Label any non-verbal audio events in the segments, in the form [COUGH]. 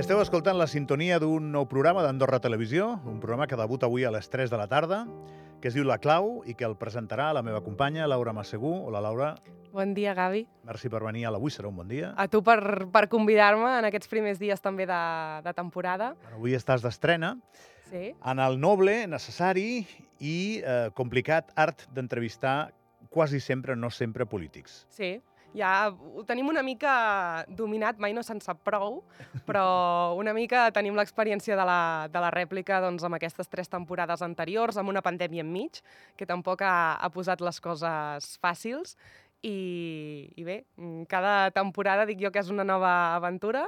Esteu escoltant la sintonia d'un nou programa d'Andorra Televisió, un programa que debuta avui a les 3 de la tarda, que es diu La Clau i que el presentarà la meva companya, Laura Massegú. Hola, Laura. Bon dia, Gavi. Merci per venir a l'Avui, serà un bon dia. A tu per, per convidar-me en aquests primers dies també de, de temporada. Avui estàs d'estrena Sí. en el noble, necessari i eh, complicat art d'entrevistar quasi sempre, no sempre, polítics. Sí, ja ho tenim una mica dominat, mai no se'n sap prou, però una mica tenim l'experiència de, la, de la rèplica doncs, amb aquestes tres temporades anteriors, amb una pandèmia enmig, que tampoc ha, ha posat les coses fàcils. I, I bé, cada temporada dic jo que és una nova aventura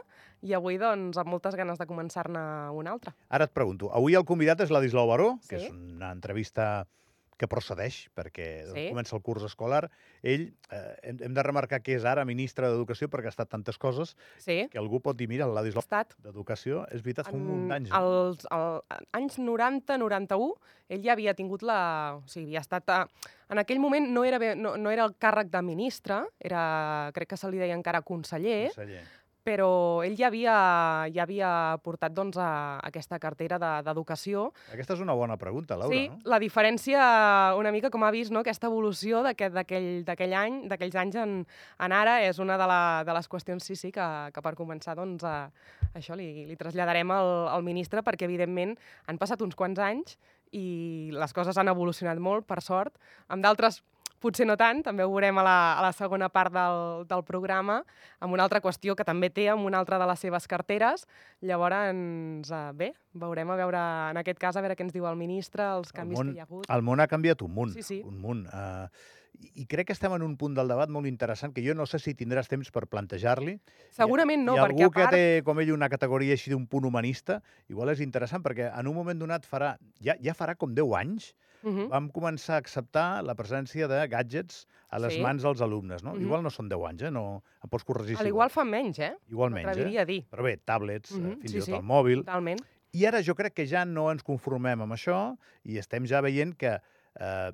i avui, doncs, amb moltes ganes de començar-ne una altra. Ara et pregunto, avui el convidat és Ladislau Baró, que Sí. és una entrevista que procedeix, perquè Sí. comença el curs escolar. Ell, eh, hem, hem de remarcar que és ara ministre d'Educació perquè ha estat tantes coses Sí, que algú pot dir, mira, el Ladislau d'Educació, és veritat, fa un munt d'anys. eh? els el, anys 90-91, ell ja havia tingut la... O sigui, havia estat... A, en aquell moment no era, bé- no, no era el càrrec de ministre, era, crec que se li deia encara conseller, Conseller. Però ell ja havia, ja havia portat doncs, a, aquesta cartera de- d'educació. Aquesta és una bona pregunta, Laura, sí, no? la diferència una mica com ha vist no? aquesta evolució d'aquell any, d'aquells anys en, en ara, és una de, la, de les qüestions, sí, sí, que, que per començar, doncs, a, això li, li traslladarem al, al ministre, perquè, evidentment, han passat uns quants anys i les coses han evolucionat molt, per sort. Amb d'altres, potser no tant, també ho veurem a la, a la segona part del, del programa, amb una altra qüestió que també té amb una altra de les seves carteres. Llavors, eh, bé, veurem a veure, en aquest cas, a veure què ens diu el ministre, els canvis món- que hi ha hagut. El món ha canviat un munt, Sí, sí. un munt. Uh, I crec que estem en un punt del debat molt interessant que jo no sé si tindràs temps per plantejar-li. Segurament no, I perquè algú a part... que té, com ell, una categoria així d'un punt humanista, igual és interessant, perquè en un moment donat farà, ja, ja farà com 10 anys, Mhm. vam començar a acceptar la presència de gadgets a les Sí. mans dels alumnes, no? Mhm. Igual no són 10 anys, eh? No, em pots corregir A l'igual fa menys, eh? Igual menys, eh? A dir. Però bé, tablets, mm Mhm, fins sí, i tot sí. el mòbil... Totalment. I ara jo crec que ja no ens conformem amb això i estem ja veient que eh,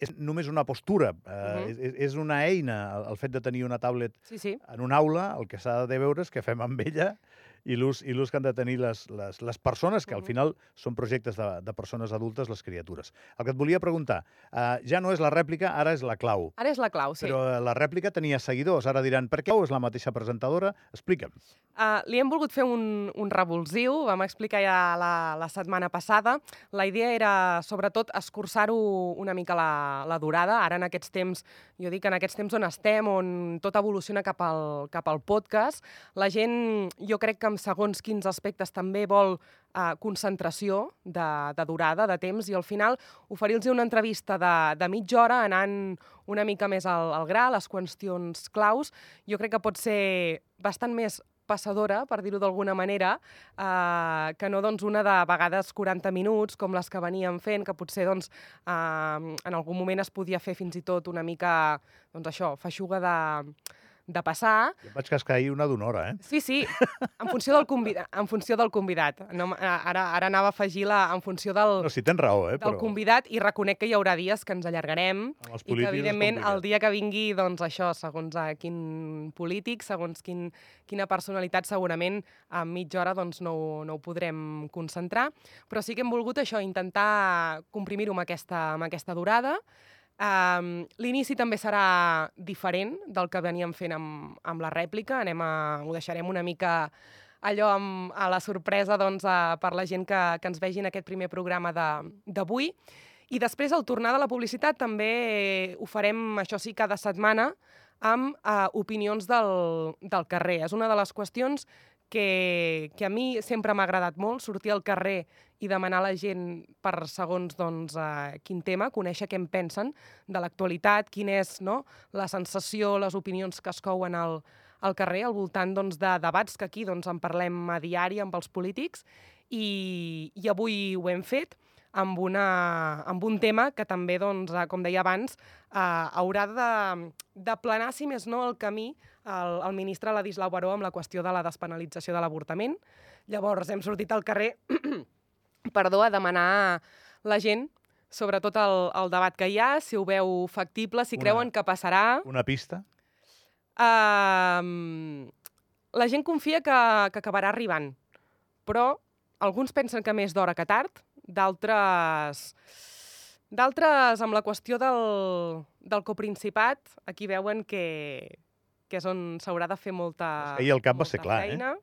és només una postura, eh, Mhm. és, és una eina el, el fet de tenir una tablet Sí, sí. en una aula, el que s'ha de veure és què fem amb ella i l'ús i l'ús que han de tenir les, les, les persones, que al final són projectes de, de persones adultes, les criatures. El que et volia preguntar, eh, ja no és la rèplica, ara és la clau. Ara és la clau, sí. Però eh, la rèplica tenia seguidors. Ara diran, per què és la mateixa presentadora? Explica'm. Uh, li hem volgut fer un, un revulsiu, vam explicar ja la, la setmana passada. La idea era, sobretot, escurçar-ho una mica la, la durada. Ara, en aquests temps, jo dic en aquests temps on estem, on tot evoluciona cap al, cap al podcast, la gent, jo crec que segons quins aspectes també vol uh, concentració de, de durada, de temps, i al final oferir-los una entrevista de, de mitja hora anant una mica més al, al gra, les qüestions claus, jo crec que pot ser bastant més passadora, per dir-ho d'alguna manera, eh, que no doncs, una de vegades 40 minuts, com les que veníem fent, que potser doncs, eh, en algun moment es podia fer fins i tot una mica, doncs això, feixuga de, de passar. Jo vaig cascar ahir una d'una hora, eh? Sí, sí, en funció del convidat. En funció del convidat. No, ara, ara anava a afegir-la en funció del, No, si tens raó, eh? del Però convidat i reconec que hi haurà dies que ens allargarem i que, evidentment, el dia que vingui, doncs això, segons a quin polític, segons quin, quina personalitat, segurament a mitja hora doncs, no, ho- no ho podrem concentrar. Però sí que hem volgut això, intentar comprimir-ho amb, aquesta, amb aquesta durada. Um, L'inici també serà diferent del que veníem fent amb, amb la rèplica. Anem a, ho deixarem una mica allò amb, a la sorpresa doncs, a, per la gent que, que ens vegi en aquest primer programa d'avui. I després, al tornar de la publicitat, també ho farem, això sí, cada setmana, amb eh, opinions del, del carrer. És una de les qüestions que, que a mi sempre m'ha agradat molt, sortir al carrer i demanar a la gent per segons doncs, eh, quin tema, conèixer què en pensen de l'actualitat, quina és no, la sensació, les opinions que es couen al, al carrer, al voltant doncs, de debats que aquí doncs, en parlem a diari amb els polítics, i, i avui ho hem fet. amb, una, amb un tema que també, doncs, eh, com deia abans, eh, haurà de, de planar, si més no, el camí el, el ministre Ladislau Baró amb la qüestió de la despenalització de l'avortament. Llavors hem sortit al carrer [CLEARS THROAT] perdó, a demanar la gent sobretot el, el debat que hi ha, si ho veu factible, si Una- creuen que passarà. Una pista? Uh, la gent confia que, que acabarà arribant, però alguns pensen que més d'hora que tard, d'altres... D'altres, amb la qüestió del, del coprincipat, aquí veuen que, que és on s'haurà de fer molta ahir el cap va ser clar, eh? feina.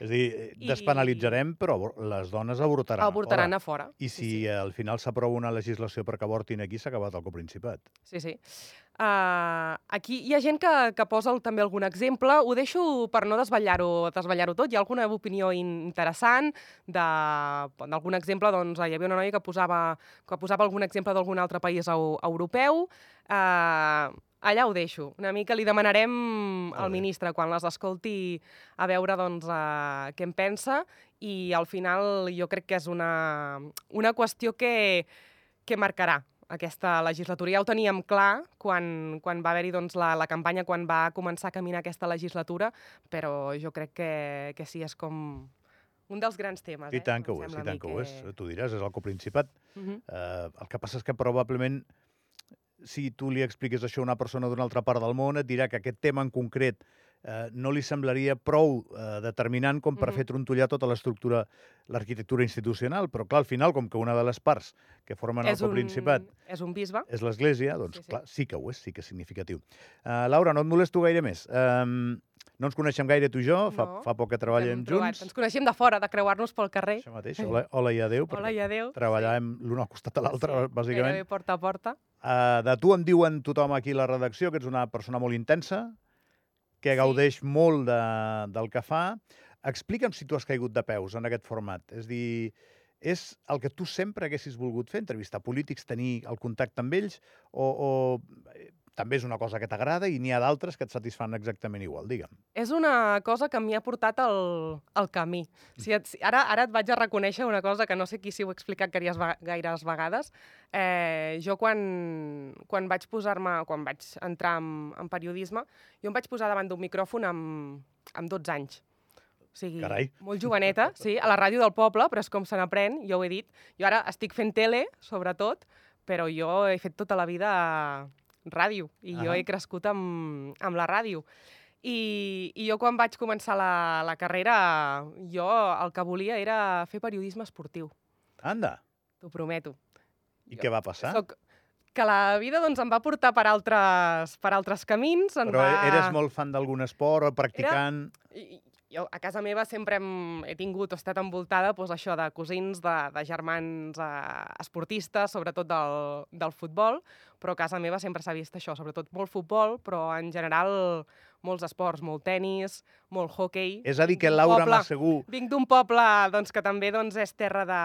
És a dir, eh, I- despenalitzarem, però les dones avortaran. Avortaran Ara, a fora. I si sí, sí. al final s'aprova una legislació perquè avortin aquí, s'ha acabat el coprincipat. Sí, sí. Uh, aquí hi ha gent que, que posa el, també algun exemple. Ho deixo per no desvetllar-ho desvetllar tot. Hi ha alguna opinió in- interessant d'algun exemple. Doncs, hi havia una noia que posava, que posava algun exemple d'algun altre país eu, europeu. Uh, allà ho deixo. Una mica li demanarem al ministre quan les escolti a veure doncs, uh, què en pensa i al final jo crec que és una, una qüestió que, que marcarà aquesta legislatura. Ja ho teníem clar quan, quan va haver-hi doncs, la, la campanya, quan va començar a caminar aquesta legislatura, però jo crec que, que sí, és com un dels grans temes. I eh? tant que Em ho és, i tant mi que ho és. Tu diràs, és el coprincipat. Uh -huh. Eh, el que passa és que probablement si tu li expliques això a una persona d'una altra part del món, et dirà que aquest tema en concret eh, no li semblaria prou eh, determinant com per Mhm. fer trontollar tota l'estructura, l'arquitectura institucional, però clar, al final, com que una de les parts que formen el és, un, coprincipat és un bisbe. és l'Església, doncs Sí, sí. clar, sí que ho és, sí que és significatiu. Uh, Laura, no et molesto gaire més. Um, no ens coneixem gaire tu i jo, fa, No. fa poc que treballem trobat. junts. Ens coneixem de fora, de creuar-nos pel carrer. Això mateix, hola, hola i adéu, Hola i adéu. treballàvem l'un al costat de l'altre, Sí, bàsicament. Gairebé porta a porta. Uh, de tu em diuen tothom aquí a la redacció que ets una persona molt intensa, que Sí. gaudeix molt de, del que fa. Explica'm si tu has caigut de peus en aquest format. És dir, és el que tu sempre haguessis volgut fer, entrevistar polítics, tenir el contacte amb ells, o, o eh, també és una cosa que t'agrada i n'hi ha d'altres que et satisfan exactament igual, digue'm. És una cosa que m'hi ha portat el, el camí. Si et, ara, ara et vaig a reconèixer una cosa que no sé qui si ho he explicat gaires, gaires vegades. Eh, jo quan, quan vaig posar-me, quan vaig entrar en, en periodisme, jo em vaig posar davant d'un micròfon amb, amb 12 anys. O sigui, Carai. molt joveneta, sí, a la ràdio del poble, però és com se n'aprèn, jo ho he dit. Jo ara estic fent tele, sobretot, però jo he fet tota la vida ràdio i jo Ahà. he crescut amb, amb la ràdio. I, I jo quan vaig començar la, la carrera, jo el que volia era fer periodisme esportiu, Anda, t'ho prometo. i Jo què va passar? Soc, que la vida doncs, em va portar per altres, per altres camins. Em Però va... eres molt fan d'algun esport o practicant... I- jo a casa meva sempre hem, he tingut o he estat envoltada doncs, això de cosins, de, de germans eh, esportistes, sobretot del, del futbol, però a casa meva sempre s'ha vist això, sobretot molt futbol, però en general molts esports, molt tennis, molt hockey. És a dir, que Laura Massegur... Vinc d'un poble doncs, que també doncs, és terra de,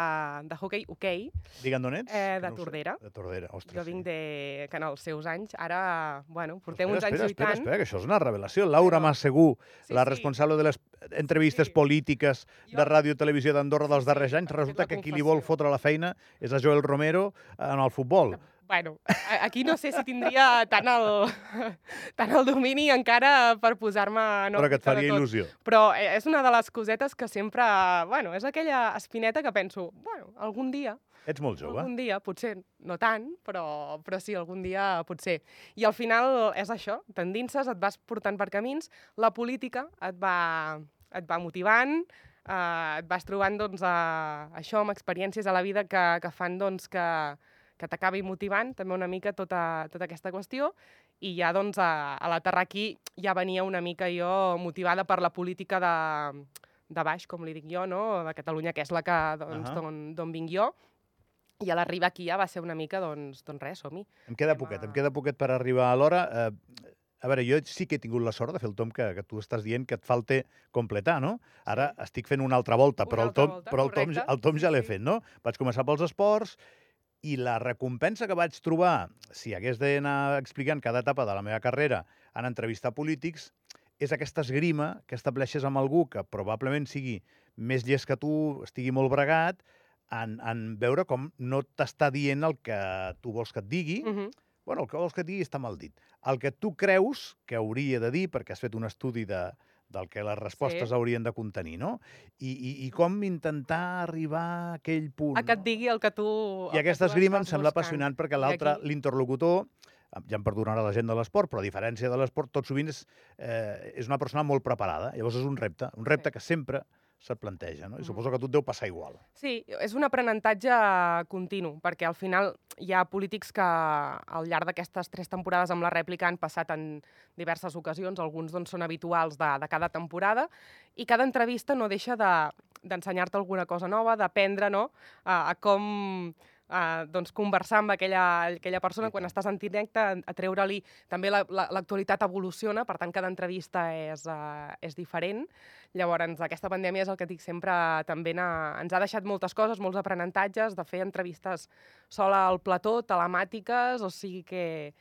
de hockey, hoquei, Digue'm d'on ets? eh, de no ho sé. Tordera. De Tordera, ostres, Jo vinc sí. de... que en els seus anys, ara, bueno, portem Espera, uns anys espera, espera, lluitant. espera, que això és una revelació. Laura Però- Massegur, Sí, la sí. responsable de les entrevistes polítiques de Ràdio i Televisió d'Andorra dels darrers anys, resulta que qui li vol fotre la feina és a Joel Romero en el futbol. Bueno, a- aquí no sé si tindria tant el, [LAUGHS] tant el domini encara per posar-me en però que et faria il·lusió. Però eh, és una de les cosetes que sempre... Bueno, és aquella espineta que penso, bueno, algun dia, Ets molt jove. algun dia, potser no tant, però, però sí, algun dia potser. I al final és això, t'endinses, et vas portant per camins, la política et va, et va motivant, eh, et vas trobant doncs, a, això amb experiències a la vida que, que fan doncs, que, que t'acabi motivant també una mica tota, tota aquesta qüestió i ja doncs a, a l'aterrar aquí ja venia una mica jo motivada per la política de, de baix, com li dic jo, no? de Catalunya, que és la que doncs, Ahà. d'on d'on vinc jo, i a l'arribar aquí ja va ser una mica, doncs, doncs res, som-hi. Em queda poquet, em queda poquet per arribar a l'hora. Eh, a veure, jo sí que he tingut la sort de fer el tom que, que tu estàs dient que et falta completar, no? Ara estic fent una altra volta, Una però el altra tom, volta, però el tom, el tom Sí, ja l'he sí. fet, no? Vaig començar pels esports i la recompensa que vaig trobar, si hagués d'anar explicant cada etapa de la meva carrera en entrevistar polítics, és aquesta esgrima que estableixes amb algú que probablement sigui més llest que tu, estigui molt bregat, en, en veure com no t'està dient el que tu vols que et digui, Uh -huh. Bueno, el que vols que et digui està mal dit. El que tu creus que hauria de dir, perquè has fet un estudi de, del que les respostes Sí. haurien de contenir, no? I, i, I com intentar arribar a aquell punt. A que et digui el que tu... I aquesta esgrima em sembla buscant. apassionant perquè l'altre, aquí- l'interlocutor, ja em perdonarà la gent de l'esport, però a diferència de l'esport, tot sovint és, eh, és una persona molt preparada. Llavors és un repte, un repte Sí. que sempre se't planteja, no? I Mhm. suposo que a tu et deu passar igual. Sí, és un aprenentatge continu, perquè al final hi ha polítics que al llarg d'aquestes tres temporades amb la rèplica han passat en diverses ocasions, alguns doncs, són habituals de, de cada temporada, i cada entrevista no deixa de- d'ensenyar-te alguna cosa nova, d'aprendre no? a, a com a, doncs, conversar amb aquella, aquella persona quan estàs en directe, a, treure-li... També la- la- l'actualitat evoluciona, per tant, cada entrevista és, uh, és diferent. Llavors, aquesta pandèmia és el que dic sempre, també n'ha- ens ha deixat moltes coses, molts aprenentatges, de fer entrevistes sola al plató, telemàtiques, o sigui que,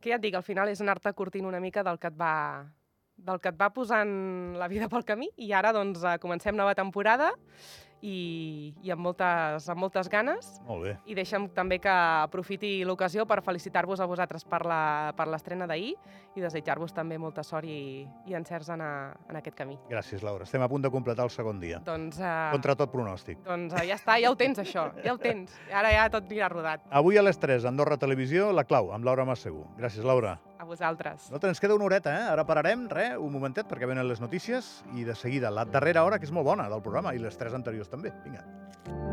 que ja et dic, al final és anar-te curtint una mica del que et va del que et va posant la vida pel camí i ara doncs eh, comencem nova temporada i, i amb, moltes, amb moltes ganes Molt bé. i deixa'm també que aprofiti l'ocasió per felicitar-vos a vosaltres per l'estrena d'ahir i desitjar-vos també molta sort i, i encerts en, a, en aquest camí. Gràcies, Laura. Estem a punt de completar el segon dia. Doncs, uh, Contra tot pronòstic. doncs uh, ja està, ja ho tens, això, ja ho tens. Ara ja tot anirà rodat. Avui a les 3, Andorra Televisió, La Clau, amb Laura Massegú. Gràcies, Laura. Vosaltres. No ens queda una horeta, eh? Ara pararem, re, un momentet, perquè venen les notícies, i de seguida la darrera hora, que és molt bona, del programa, i les tres anteriors també. Vinga.